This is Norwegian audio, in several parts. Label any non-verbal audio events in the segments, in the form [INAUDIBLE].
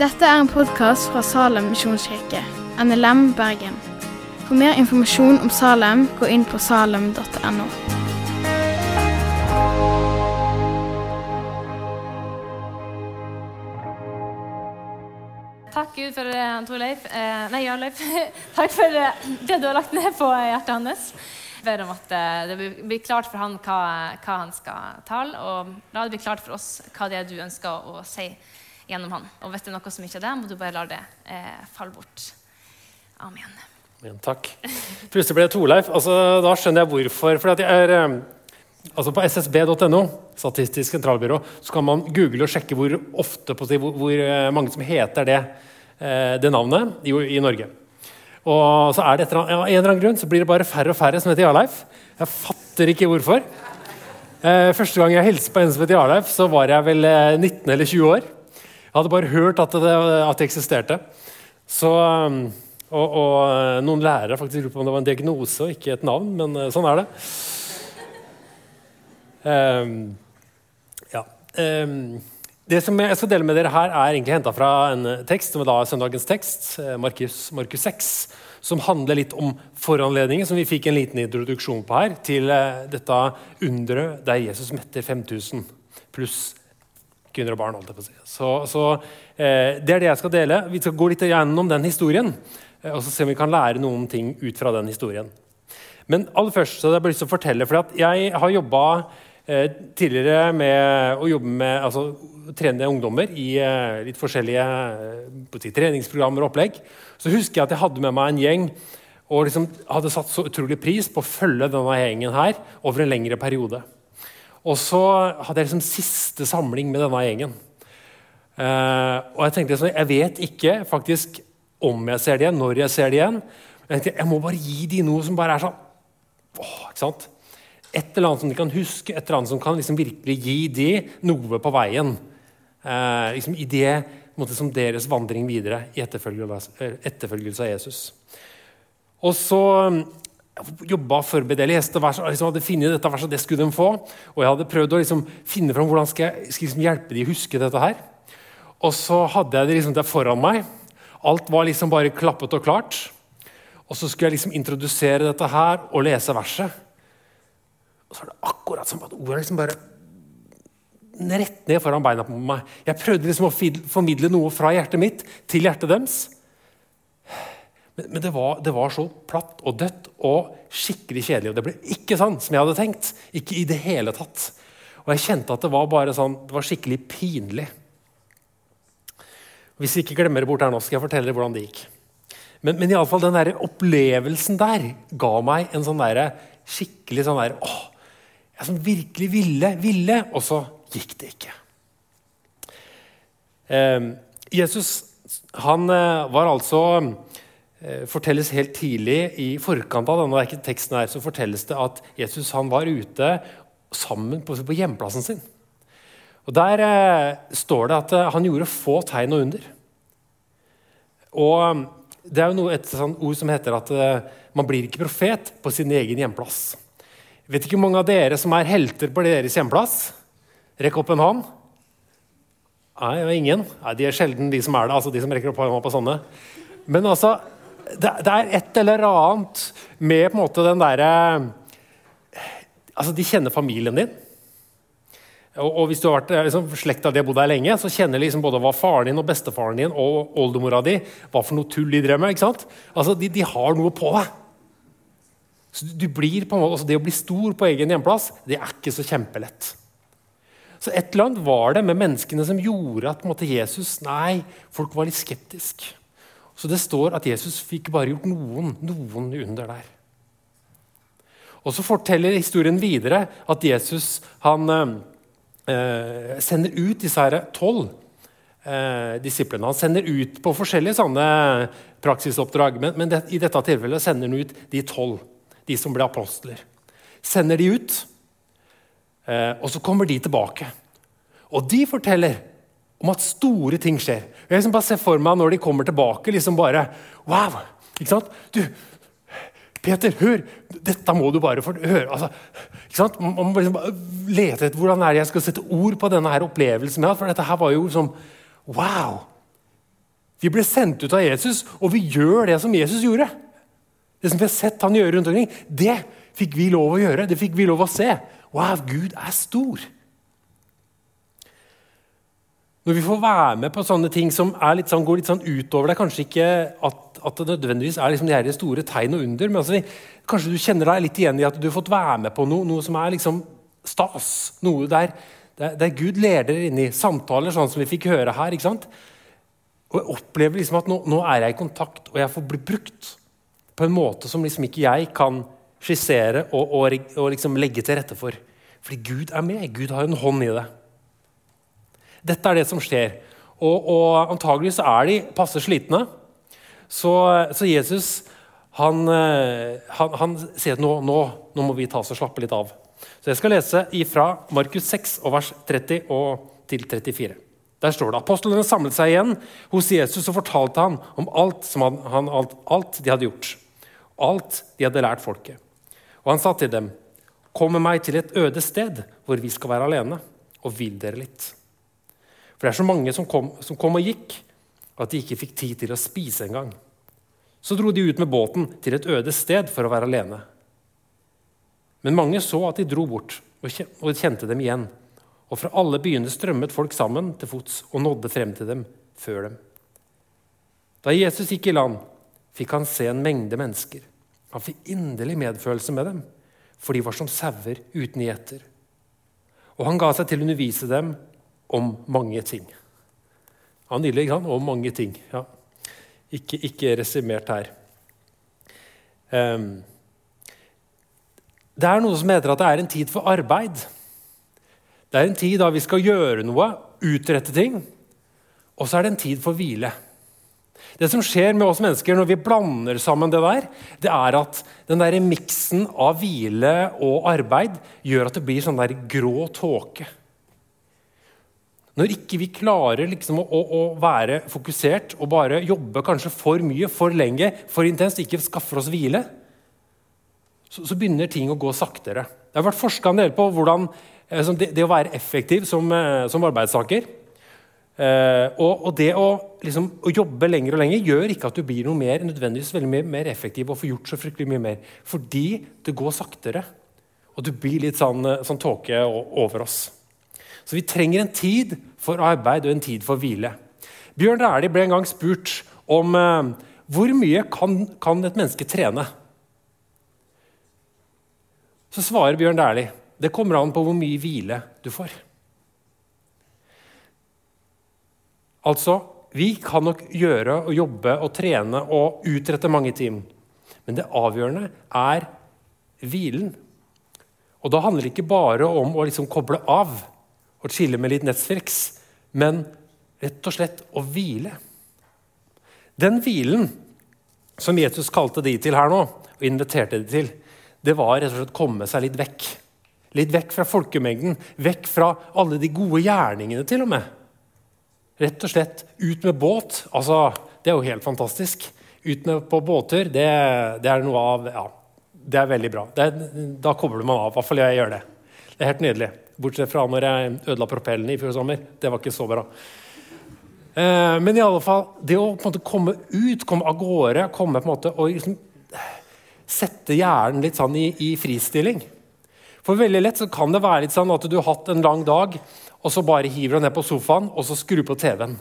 Dette er en podkast fra Salem misjonskirke, NLM Bergen. For mer informasjon om Salem, gå inn på salem.no. Takk Gud for Tor Leif Eh, nei, Jarleif. [LAUGHS] Takk for eh, det du har lagt ned på hjertet hans. Ber om at eh, det blir- klart for han hva, hva han skal tale, og la det bli klart for oss hva det er du ønsker å si gjennom han. Og hvis det er noe som ikke er det, må du bare la det eh, falle bort. Amen. Amen takk. Plutselig ble det Torleif. Altså, da skjønner jeg hvorfor. Fordi at jeg er, eh, altså på ssb.no, Statistisk sentralbyrå, så kan man google og sjekke hvor ofte hvor, hvor eh, mange som heter det, eh, det navnet i, i Norge. Og så er det etter, ja, en eller annen grunn så blir det bare færre og færre som heter Jarleif. Jeg fatter ikke hvorfor. Eh, første gang jeg hilste på en som heter Jarleif, så var jeg vel eh, 19 eller 20 år. Jeg hadde bare hørt at det, at det eksisterte. Så, um, og, og eh, noen lærere faktisk lurte på om det var en diagnose og ikke et navn, men eh, sånn er det. Um, ja. Um, det som jeg skal dele med dere her, er egentlig henta fra en tekst, som er da søndagens tekst, eh, Markus, Markus 6, som handler litt om foranledningen, som vi fikk en liten introduksjon på her, til eh, dette underet der Jesus metter 5000 pluss kvinner og barn. holdt jeg på å si. Så, så eh, Det er det jeg skal dele. Vi skal gå litt gjennom den historien eh, og så se om vi kan lære noen ting ut fra den historien. Men aller først så hadde jeg lyst til å fortelle, for jeg har jobba tidligere med å jobbe med altså, trene ungdommer i eh, litt forskjellige eh, si, treningsprogrammer og opplegg. Så husker jeg at jeg hadde med meg en gjeng og liksom hadde satt så utrolig pris på å følge denne gjengen her over en lengre periode. Og så hadde jeg liksom siste samling med denne gjengen. Uh, og jeg tenkte sånn, jeg vet ikke faktisk om jeg ser det igjen, når jeg ser det igjen. Jeg tenkte, jeg må bare gi de noe som bare er sånn åh, ikke sant? Et eller annet som de kan huske, et eller annet som kan liksom virkelig gi de noe på veien. Eh, liksom I det måte, som deres vandring videre i etterfølgelse, etterfølgelse av Jesus. Og så jobba og forberedte, jeg leste vers, liksom hadde funnet dette verset, det skulle de få. Og jeg hadde prøvd å liksom finne fram hvordan skal jeg skal liksom hjelpe de å huske dette her. Og så hadde jeg det liksom der foran meg. Alt var liksom bare klappet og klart. Og så skulle jeg liksom introdusere dette her og lese verset. Og så var det akkurat som at ordet liksom bare rett ned foran beina på meg. Jeg prøvde liksom å formidle noe fra hjertet mitt til hjertet deres. Men, men det, var, det var så platt og dødt og skikkelig kjedelig. Og det ble ikke sånn som jeg hadde tenkt. Ikke i det hele tatt. Og jeg kjente at det var bare sånn, det var skikkelig pinlig. Hvis vi ikke glemmer det bort her nå, skal jeg fortelle dere hvordan det gikk. Men, men i alle fall, den der opplevelsen der ga meg en sånn der, skikkelig sånn der, åh, Jeg som virkelig ville, ville, og så gikk det ikke. Eh, Jesus han eh, var altså eh, fortelles helt tidlig i forkant av denne teksten her, så fortelles det at Jesus han var ute sammen på, på hjemplassen sin. Og Der eh, står det at eh, han gjorde få tegn og under. Og Det er jo noe, et sånt ord som heter at eh, man blir ikke profet på sin egen hjemplass. Vet ikke hvor mange av dere som er helter på deres hjemplass? Rekk opp en hånd. Nei, det er ingen. Nei, De er sjelden de som er det. altså de som rekker opp hånda på sånne. Men altså, det, er et eller annet med på en måte den derre Altså, de kjenner familien din. Og, og hvis du har vært eh, liksom, slekta di har bodd her lenge, så kjenner liksom både hva faren din og bestefaren din og oldemora di hva for noe tull de drev med. ikke sant? Altså, de, de har noe på deg. Så du blir på en måte, altså Det å bli stor på egen hjemplass det er ikke så kjempelett. Så et eller annet var det med menneskene som gjorde at måte, Jesus Nei, folk var litt skeptiske. Så det står at Jesus fikk bare gjort noen, noen under der. Og Så forteller historien videre at Jesus han eh, sender ut disse her tolv eh, disiplene. Han sender ut på forskjellige sånne praksisoppdrag, men, men det, i dette tilfellet sender han ut de tolv, de som ble apostler. Sender de ut, eh, og så kommer de tilbake. Og de forteller om at store ting skjer. Jeg liksom bare ser for meg når de kommer tilbake, liksom bare Wow! Ikke sant? Du, Peter, hør! Dette må du bare få høre. Altså, ikke sant? Man må liksom lete etter hvordan er det jeg skal sette ord på denne her opplevelsen. jeg For dette her var jo som Wow! Vi ble sendt ut av Jesus, og vi gjør det som Jesus gjorde. Det som vi har sett han gjøre rundt omkring, det fikk vi lov å gjøre. Det fikk vi lov å se. Wow, Gud er stor. Når vi får være med på sånne ting som litt sånn, går litt sånn utover er kanskje ikke at, at det nødvendigvis er liksom de store tegn og under, men altså, kanskje du kjenner deg litt igjen i at du har fått være med på noe, noe som er liksom stas. Noe der, der, der Gud leder inn i samtaler, sånn som vi fikk høre her. ikke sant? Og jeg opplever liksom at nå, nå, er jeg i kontakt, og jeg får bli brukt på en måte som liksom ikke jeg kan skissere og, og, og liksom legge til rette for. Fordi Gud er med. Gud har en hånd i det. Dette er det som skjer. Og, og antagelig så er de passe slitne. Så, så Jesus han, eh, han, han, sier at nå, nå, nå, må vi ta oss og slappe litt av. Så Jeg skal lese fra Markus 6, og vers 30 og til 34. Der står det apostlene samlet seg igjen hos Jesus og fortalte han om alt, han, alt, alt de hadde gjort. Alt de hadde lært folket. Og han sa til dem, 'Kom med meg til et øde sted hvor vi skal være alene, og hvil dere litt.' For det er så mange som kom, som kom og gikk, at de ikke fikk tid til å spise engang. Så dro de ut med båten til et øde sted for å være alene. Men mange så at de dro bort, og kjente dem igjen. Og fra alle byene strømmet folk sammen til fots og nådde frem til dem før dem. Da Jesus gikk i land, fikk han se en mengde mennesker. Han fikk inderlig medfølelse med dem, for de var som sauer uten gjeter. Og han ga seg til å undervise dem om mange ting. Han nydelig, ikke sant? Om mange ting. Ja. Ikke, ikke resymert her. Um, det er noe som heter at det er en tid for arbeid. Det er en tid da vi skal gjøre noe, utrette ting. Og så er det en tid for hvile. Det som skjer med oss mennesker når vi blander sammen det der, det er at den der miksen av hvile og arbeid gjør at det blir sånn der grå tåke. Når ikke vi klarer liksom å, å, å, være fokusert og bare jobbe kanskje for mye, for lenge, for intenst, ikke skaffer oss hvile, så, så begynner ting å gå saktere. Det har vært forska en del på hvordan eh, det, det, å være effektiv som, eh, som arbeidstaker og, og, det å, liksom, å, jobbe lenger og lenger gjør ikke at du blir noe mer, nødvendigvis veldig mer, mer effektiv og får gjort så fryktelig mye mer. Fordi det går saktere, og du blir litt sånn, eh, sånn tåke over oss. Så vi trenger en tid for arbeid og en tid for hvile. Bjørn Dæhlie ble en gang spurt om eh, hvor mye kan, kan, et menneske trene. Så svarer Bjørn Dæhlie det kommer an på hvor mye hvile du får. Altså, vi kan nok gjøre og jobbe og trene og utrette mange ting. Men det avgjørende er hvilen. Og da handler det ikke bare om å liksom koble av og chille med litt Netflix, men rett og slett å hvile. Den hvilen som Jesus kalte de til her nå, og inviterte de til, det var rett og slett komme seg litt vekk. Litt vekk fra folkemengden, vekk fra alle de gode gjerningene, til og med. Rett og slett ut med båt. altså, Det er jo helt fantastisk. Ut med på båter, det, det, er noe av Ja, det er veldig bra. Det, da kobler man av. I hvert fall jeg gjør det. Det er helt nydelig. Bortsett fra når jeg ødela propellen i fjor sommer. Det var ikke så bra. Eh, men i alle fall, det å måte, komme ut, komme av gårde, komme på en måte, og liksom, sette hjernen litt sånn i, i, fristilling For veldig lett så kan det være litt sånn at du har hatt en lang dag, og så bare hiver du ned på sofaen og så skrur på TV-en.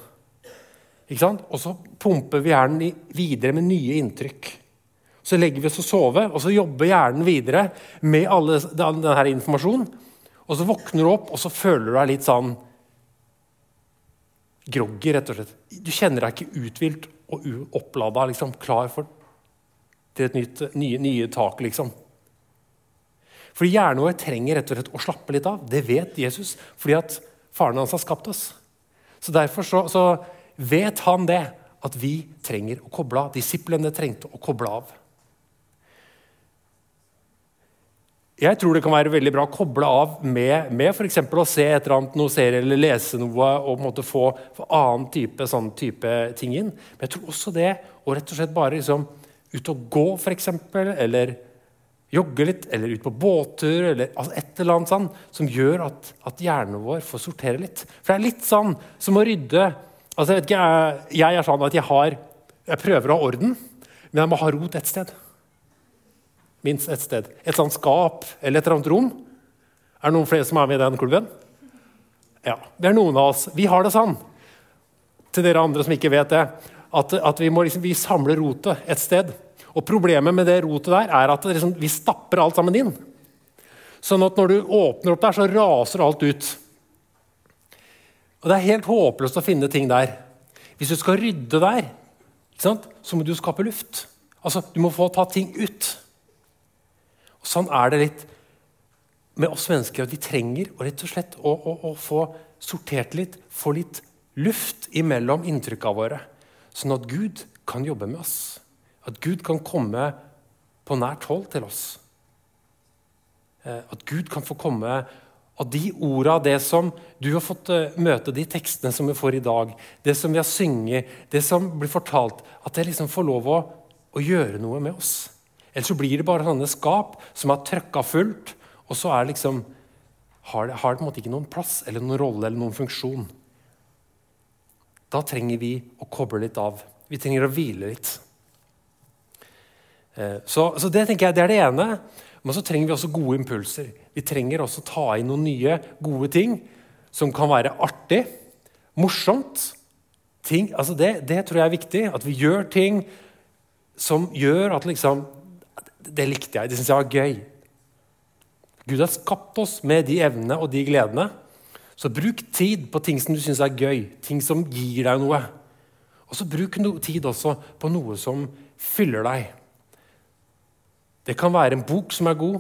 Ikke sant? Og så pumper vi hjernen videre med nye inntrykk. Så legger vi oss og sover, og så jobber hjernen videre med all denne informasjonen. Og så våkner du opp, og så føler du deg litt sånn groggy, rett og slett. Du kjenner deg ikke uthvilt og opplada, liksom, klar for til et nytt, nye, nye tak, liksom. Fordi hjernen vår trenger rett og slett å slappe litt av. Det vet Jesus, fordi at faren hans har skapt oss. Så Derfor så, så vet han det, at vi trenger å koble av. Disiplene trengte å koble av. Jeg tror det kan være veldig bra å koble av med, med f.eks. å se et eller annet, noe serie eller lese noe og på en måte få, få annen type, sånn type ting inn. Men jeg tror også det å rett og slett bare liksom ut og gå, f.eks., eller jogge litt, eller ut på båttur, eller altså et eller annet sånn, som gjør at, at, hjernen vår får sortere litt. For det er litt sånn som å rydde altså Jeg vet ikke, jeg, jeg er sånn at jeg har jeg prøver å ha orden, men jeg må ha rot et sted. Minst et sted. Et sånt skap eller et eller annet rom. Er det noen flere som er med i den klubben? Ja, det er noen av oss. Vi har det sånn. Til dere andre som ikke vet det. At, at vi må liksom, vi samler rotet et sted. Og Problemet med det rotet der er at liksom, vi stapper alt sammen inn. Sånn at når du åpner opp der, så raser alt ut. Og Det er helt håpløst å finne ting der. Hvis du skal rydde der, så må du skape luft. Altså, Du må få ta ting ut. Og Sånn er det litt med oss mennesker. Vi trenger rett og slett å, å, å få sortert litt, få litt luft imellom inntrykkene våre, sånn at Gud kan jobbe med oss. At Gud kan komme på nært hold til oss. Eh, at Gud kan få komme av de orda, det som du har fått eh, møte, de tekstene som vi får i dag, det som vi har synget, det som blir fortalt, at det liksom får lov å, å gjøre noe med oss. Ellers så blir det bare sånne skap som er trøkka fullt, og så er liksom, har det, har det på en måte ikke noen plass eller noen rolle eller noen funksjon. Da trenger vi å koble litt av. Vi trenger å hvile litt. Eh, så, så, det tenker jeg, det er det ene. Men så trenger vi også gode impulser. Vi trenger også ta inn noen nye, gode ting som kan være artig, morsomt. Ting, altså det, det, tror jeg er viktig. At vi gjør ting som gjør at liksom Det likte jeg. Det syns jeg var gøy. Gud har skapt oss med de evnene og de gledene. Så bruk tid på ting som du syns er gøy, ting som gir deg noe. Og så bruk tid også på noe som fyller deg. Det kan være en bok som er god,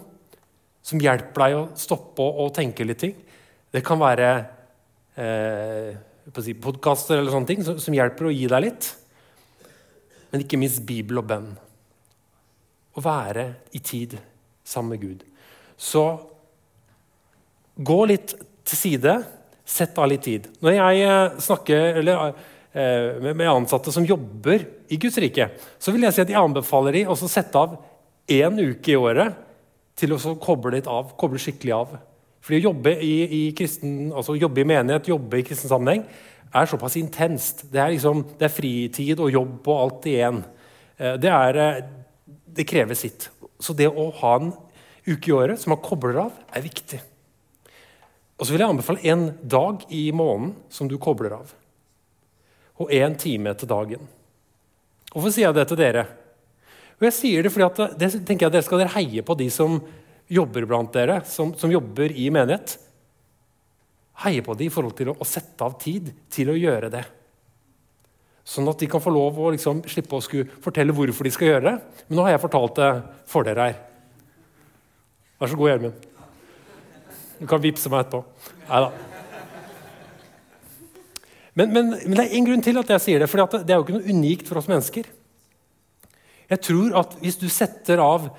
som hjelper deg å stoppe og tenke litt ting. Det kan være eh, si, podkaster eller sånne ting som, som, hjelper å gi deg litt. Men ikke minst Bibel og bønn. Å være i tid sammen med Gud. Så gå litt til side. Sett av litt tid. Når jeg eh, snakker eller, eh, med ansatte som jobber i Guds rike, så vil jeg si at jeg anbefaler dem å sette av én uke i året til å koble litt av, koble skikkelig av. Fordi å jobbe i, i, kristen, altså jobbe i menighet, jobbe i kristen sammenheng, er såpass intenst. Det er, liksom, det er fritid og jobb og alt igjen. Eh, det, er, eh, det krever sitt. Så det å ha en uke i året som man kobler av, er viktig. Og så vil jeg anbefale en dag i måneden som du kobler av. Og én time til dagen. Hvorfor sier jeg det til dere? Og jeg sier Det fordi at det tenker jeg dere skal dere heie på de som jobber blant dere, som, som jobber i menighet. Heie på de i forhold til å, å, sette av tid til å gjøre det. Sånn at de kan få lov å liksom, slippe å skulle fortelle hvorfor de skal gjøre det. Men nå har jeg fortalt det for dere her. Vær så god, Gjermund. Du kan vippse meg etterpå. Nei da. Men, men, men, det er en grunn til at jeg sier det, for det er jo ikke noe unikt for oss mennesker. Jeg tror at hvis du setter av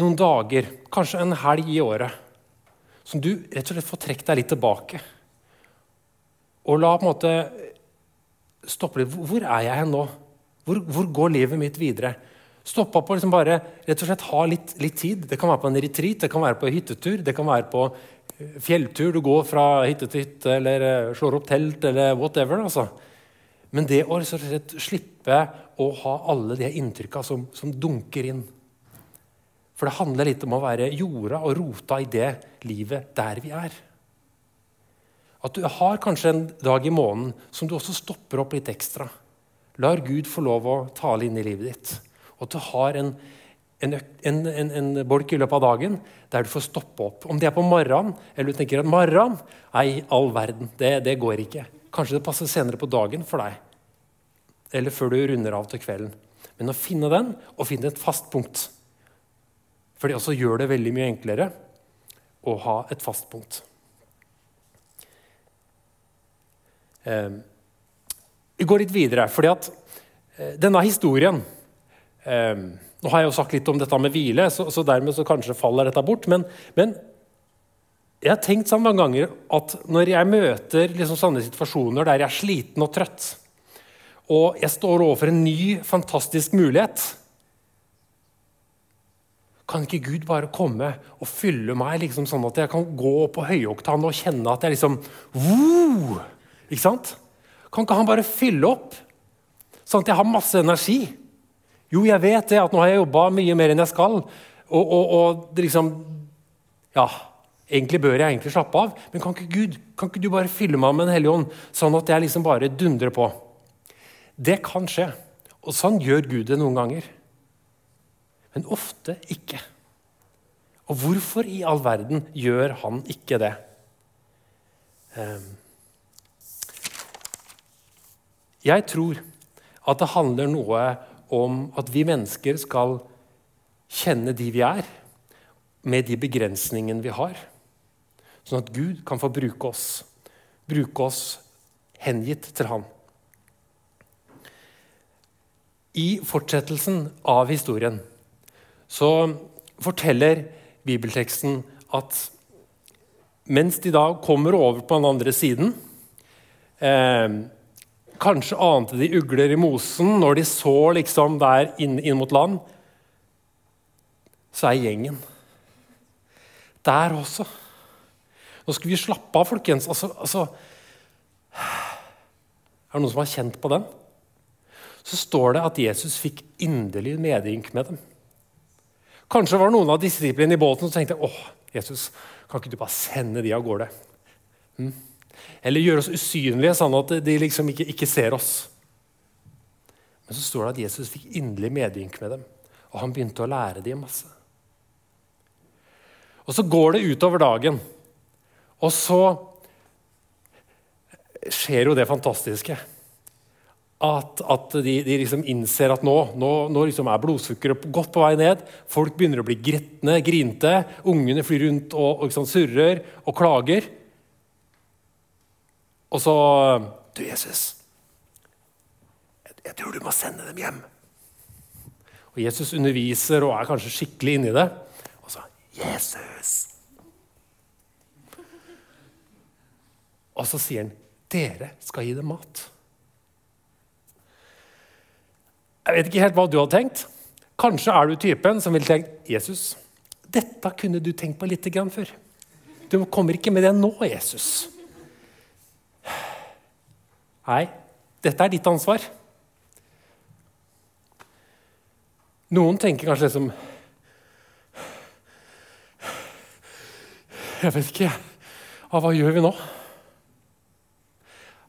noen dager, kanskje en helg i året, som du rett og slett får trukket deg litt tilbake Og la på en måte stoppe litt Hvor er jeg nå? Hvor, hvor, går livet mitt videre? Stopp opp og liksom bare rett og slett ha litt, litt, tid. Det kan være på en retreat, det kan være på hyttetur, det kan være på eh, fjelltur. Du går fra hytte til hytte eller eh, slår opp telt eller whatever. altså. Men det å rett og slett slippe å ha alle de inntrykka som, som, dunker inn. For det handler litt om å være jorda og rota i det livet der vi er. At du har kanskje en dag i måneden som du også stopper opp litt ekstra. Lar Gud få lov å tale inn i livet ditt. Og at du har en, en, en, en, bolk i løpet av dagen der du får stoppe opp. Om det er på morgenen, eller du tenker at morgenen Nei, all verden, det, det går ikke. Kanskje det passer senere på dagen for deg eller før du runder av til kvelden. Men å finne den, og finne et fast punkt. For det også gjør det veldig mye enklere å ha et fast punkt. Eh, vi går litt videre, fordi at eh, denne historien eh, Nå har jeg jo sagt litt om dette med hvile, så, så dermed så kanskje faller dette bort. Men, men jeg har tenkt sånn mange ganger at når jeg møter liksom sånne situasjoner der jeg er sliten og trøtt, og jeg står overfor en ny, fantastisk mulighet, Kan ikke Gud bare komme og fylle meg liksom sånn at jeg kan gå på høyoktan og kjenne at jeg liksom Woo! Ikke sant? Kan ikke han bare fylle opp, sånn at jeg har masse energi? Jo, jeg vet det, at nå har jeg jobba mye mer enn jeg skal. Og, og, og liksom Ja, egentlig bør jeg egentlig slappe av. Men kan ikke Gud, kan ikke du bare fylle meg med Den hellige ånd, sånn at jeg liksom bare dundrer på? Det kan skje. Og sånn gjør Gud det noen ganger men ofte ikke. Og hvorfor i all verden gjør han ikke det? Ehm. Jeg tror at det handler noe om at vi mennesker skal kjenne de vi er, med de begrensningene vi har. Sånn at Gud kan få bruke oss, bruke oss hengitt til Han. I fortsettelsen av historien så forteller bibelteksten at mens de da kommer over på den andre siden eh, Kanskje ante de ugler i mosen når de så liksom der inn, inn mot land. Så er gjengen der også. Nå skal vi slappe av, folkens. Altså, altså, er det noen som har kjent på den? Så står det at Jesus fikk inderlig medynk med dem. Kanskje var det noen av disiplene i båten som tenkte åh, Jesus, kan ikke du bare sende de av gårde? Hm? Eller gjøre oss usynlige, sånn at de liksom ikke, ikke, ser oss. Men så står det at Jesus fikk inderlig medynk med dem, og han begynte å lære dem masse. Og så går det utover dagen, og så skjer jo det fantastiske at, at de, de liksom innser at nå, nå, nå liksom er blodsukkeret godt på vei ned. Folk begynner å bli gretne, grinte. Ungene flyr rundt og, og liksom, surrer og klager. Og så Du, Jesus, jeg, jeg tror du må sende dem hjem. Og Jesus underviser og er kanskje skikkelig inni det. Og så Jesus! Og så sier han, 'Dere skal gi dem mat'. Jeg vet ikke helt hva du hadde tenkt. Kanskje er du typen som ville tenkt Jesus, dette kunne du tenkt på litt før. Du kommer ikke med det nå, Jesus. Nei, dette er ditt ansvar. Noen tenker kanskje liksom Jeg vet ikke. Hva gjør vi nå?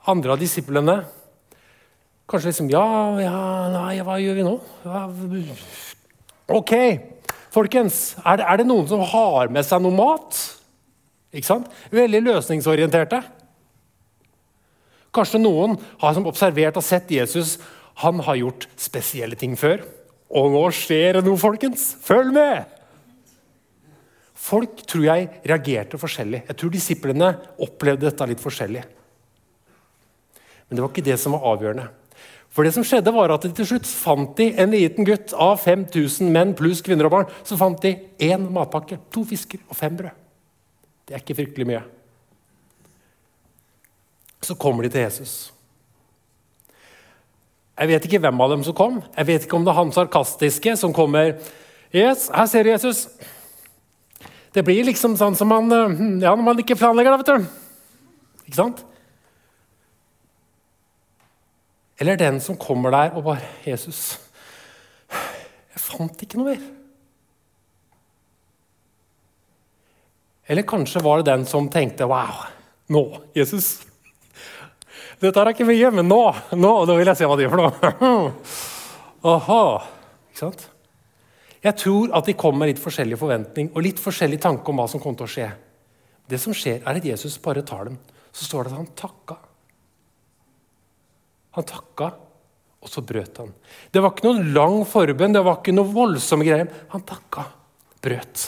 Andre av disiplene Kanskje liksom Ja, ja, nei, hva gjør vi nå? OK, folkens. Er det, er det, noen som har med seg noe mat? Ikke sant? Veldig løsningsorienterte. Kanskje noen har som observert og sett Jesus. Han har gjort spesielle ting før. Og nå skjer det noe, folkens! Følg med! Folk tror jeg reagerte forskjellig. Jeg tror disiplene opplevde dette litt forskjellig. Men det var ikke det som var avgjørende. For det som skjedde var at de Til slutt fant de en liten gutt av 5000 menn pluss kvinner og barn. Så fant de én matpakke, to fisker og fem brød. Det er ikke fryktelig mye. Så kommer de til Jesus. Jeg vet ikke hvem av dem som kom. Jeg vet ikke om det er han sarkastiske som kommer. Yes, her ser du Jesus. Det blir liksom sånn som man, eh, ja, når man ikke planlegger det. vet du. Ikke sant? Eller den som kommer der og bare 'Jesus, jeg fant ikke noe mer.' Eller kanskje var det den som tenkte 'Wow, nå, Jesus' Dette er ikke mye, men nå, nå, nå vil jeg se hva de gjør for noe. [LAUGHS] Aha. Ikke sant? Jeg tror at de kom med litt forskjellig forventning og litt forskjellig tanke om hva som kom til å skje. Det som skjer, er at Jesus bare tar dem. Så står det at han takka. Han takka, og så brøt han. Det var ikke noen lang forbønn, det var ikke noe voldsomme greier. Han takka, brøt.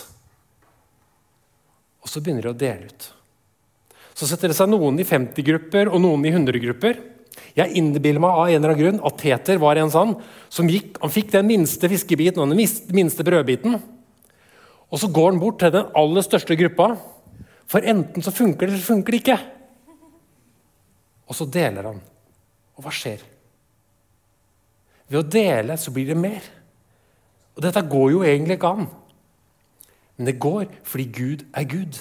Og så begynner de å dele ut. Så setter det seg noen i 50-grupper og noen i 100-grupper. Jeg innbiller meg av en eller annen grunn at Teter var en sånn som gikk, han fikk den minste fiskebiten og den minste brødbiten. Og så går han bort til den aller største gruppa, for enten så funker det eller så funker det ikke. Og så deler han. Og hva skjer? Ved å dele så blir det mer. Og dette går jo egentlig ikke an. Men det går fordi Gud er Gud.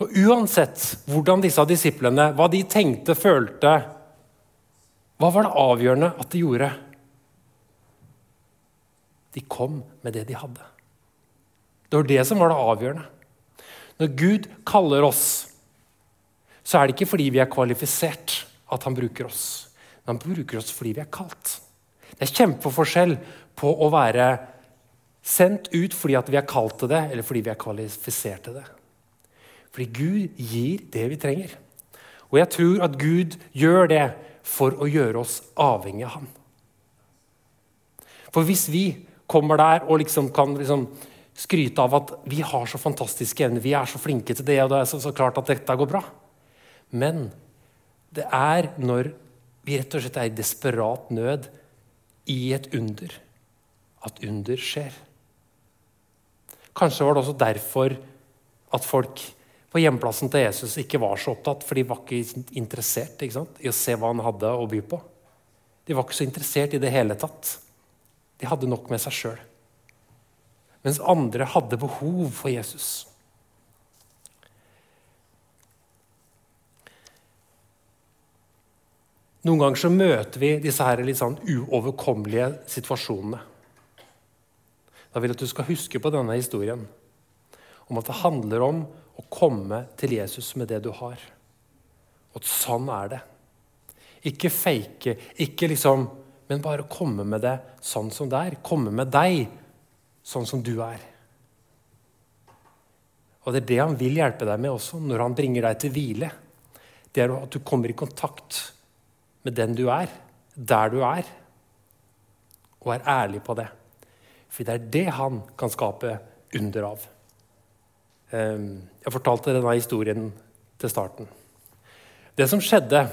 Og Uansett hvordan disse disiplene, hva de tenkte, følte, hva var det avgjørende at de gjorde? De kom med det de hadde. Det var det som var det avgjørende. Når Gud kaller oss, så er det ikke fordi vi er kvalifisert at han bruker oss. Men han bruker oss fordi vi er kalt. Det er kjempeforskjell på å være sendt ut fordi vi er kalt til det, eller fordi vi er kvalifisert til det. Fordi Gud gir det vi trenger. Og jeg tror at Gud gjør det for å gjøre oss avhengig av Han. For hvis vi kommer der og liksom kan liksom skryte av at vi har så fantastiske evner, vi er så flinke til det, og det er så, så klart at dette går bra Men det er når vi rett og slett er i desperat nød i et under, at under skjer. Kanskje var det også derfor at folk på hjemplassen til Jesus ikke var så opptatt, for de var ikke interessert ikke sant, i å se hva han hadde å by på. De var ikke så interessert i det hele tatt. De hadde nok med seg sjøl. Mens andre hadde behov for Jesus. Noen ganger så møter vi disse her litt sånn uoverkommelige situasjonene. Da vil jeg at du skal huske på denne historien om at det handler om å komme til Jesus med det du har. Og sånn er det. Ikke fake, ikke liksom Men bare komme med det sånn som det er. Komme med deg sånn som du er. Og det er det han vil hjelpe deg med også, når han bringer deg til hvile. Det er at du kommer i kontakt med den du er, der du er, og er ærlig på det. For det er det han kan skape under av. Ehm, jeg fortalte denne historien til starten. Det som skjedde,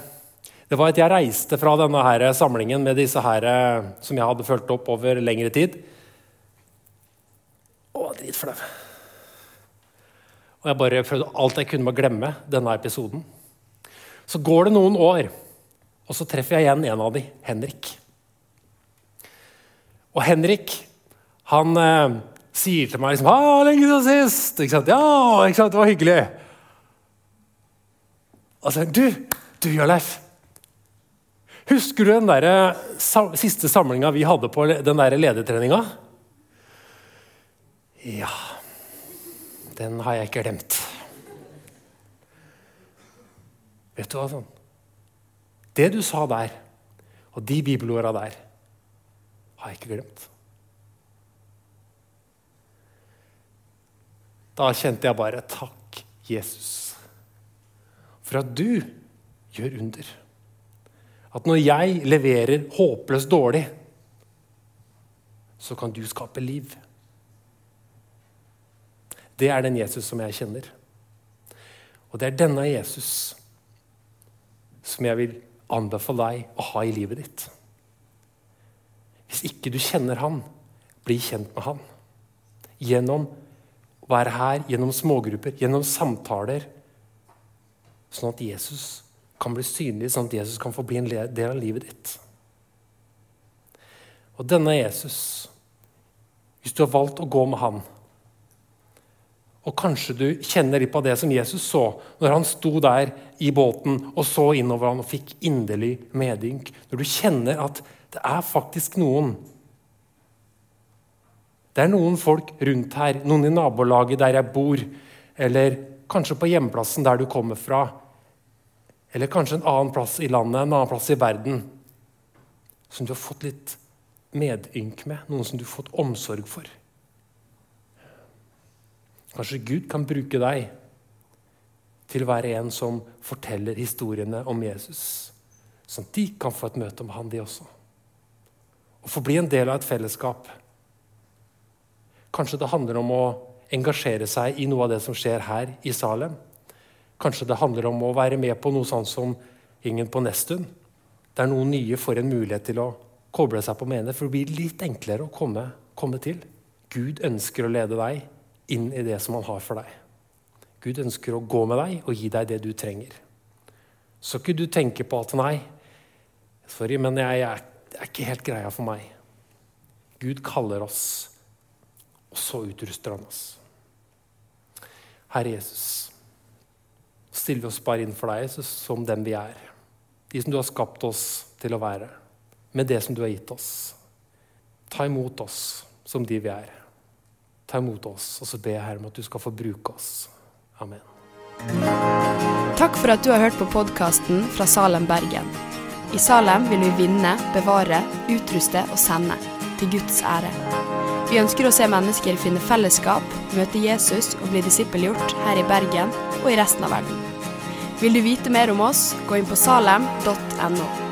det var at jeg reiste fra denne her samlingen med disse her, eh, som jeg hadde fulgt opp over lengre tid. Å, dritflau. Og jeg bare prøvde alt jeg kunne med å glemme denne episoden. Så går det noen år, og så treffer jeg igjen en av dem, Henrik. Og Henrik han eh, sier til meg liksom, 'Ha, lenge siden sist!' Ikke sant? 'Ja, ikke sant? det var hyggelig.' Og så du, du Jørleif, Husker du den der, sa, siste samlinga vi hadde på den der ledertreninga? Ja Den har jeg ikke glemt. Vet du hva? sånn? Det du sa der, og de bibelorda der, har jeg ikke glemt. Da kjente jeg bare Takk, Jesus, for at du gjør under. At når jeg leverer håpløst dårlig, så kan du skape liv. Det er den Jesus som jeg kjenner. Og det er denne Jesus som jeg vil anbefale deg å ha i livet ditt. Hvis ikke du kjenner han, bli kjent med han. Gjennom å være her gjennom smågrupper, gjennom samtaler, sånn at Jesus kan bli synlig, sånn at Jesus kan få bli en del av livet ditt. Og denne Jesus, hvis du har valgt å gå med han, og kanskje du kjenner litt på det som Jesus så når han sto der i båten og så innover han og fikk inderlig medynk. Når du kjenner at det er faktisk noen det er noen folk rundt her, noen i nabolaget der jeg bor, eller kanskje på hjemplassen der du kommer fra, eller kanskje en annen plass i landet, en annen plass i verden, som du har fått litt medynk med, noen som du har fått omsorg for. Kanskje Gud kan bruke deg til å være en som forteller historiene om Jesus, sånn at de kan få et møte med han, de også. Og få bli en del av et fellesskap Kanskje det handler om å engasjere seg i noe av det som skjer her i Salem. Kanskje det handler om å være med på noe sånt som Ingen på Nestun. Der noen nye får en mulighet til å koble seg på menighet, for det blir litt enklere å komme, komme til. Gud ønsker å lede deg inn i det som han har for deg. Gud ønsker å gå med deg og gi deg det du trenger. Så ikke du tenker på at 'nei, sorry, men jeg, jeg, det er ikke helt greia for meg'. Gud kaller oss Og så utruster han oss. Herre Jesus, stiller vi oss bare inn for deg Jesus, som den vi er. De som du har skapt oss til å være. Med det som du har gitt oss. Ta imot oss som de vi er. Ta imot oss, og så ber jeg Herre om at du skal få bruke oss. Amen. Takk for at du har hørt på podkasten fra Salem, Bergen. I Salem vil vi vinne, bevare, utruste og sende. Til Guds ære. Vi ønsker å se mennesker finne fellesskap, møte Jesus og bli disippelgjort her i Bergen og i resten av verden. Vil du vite mer om oss, gå inn på salem.no.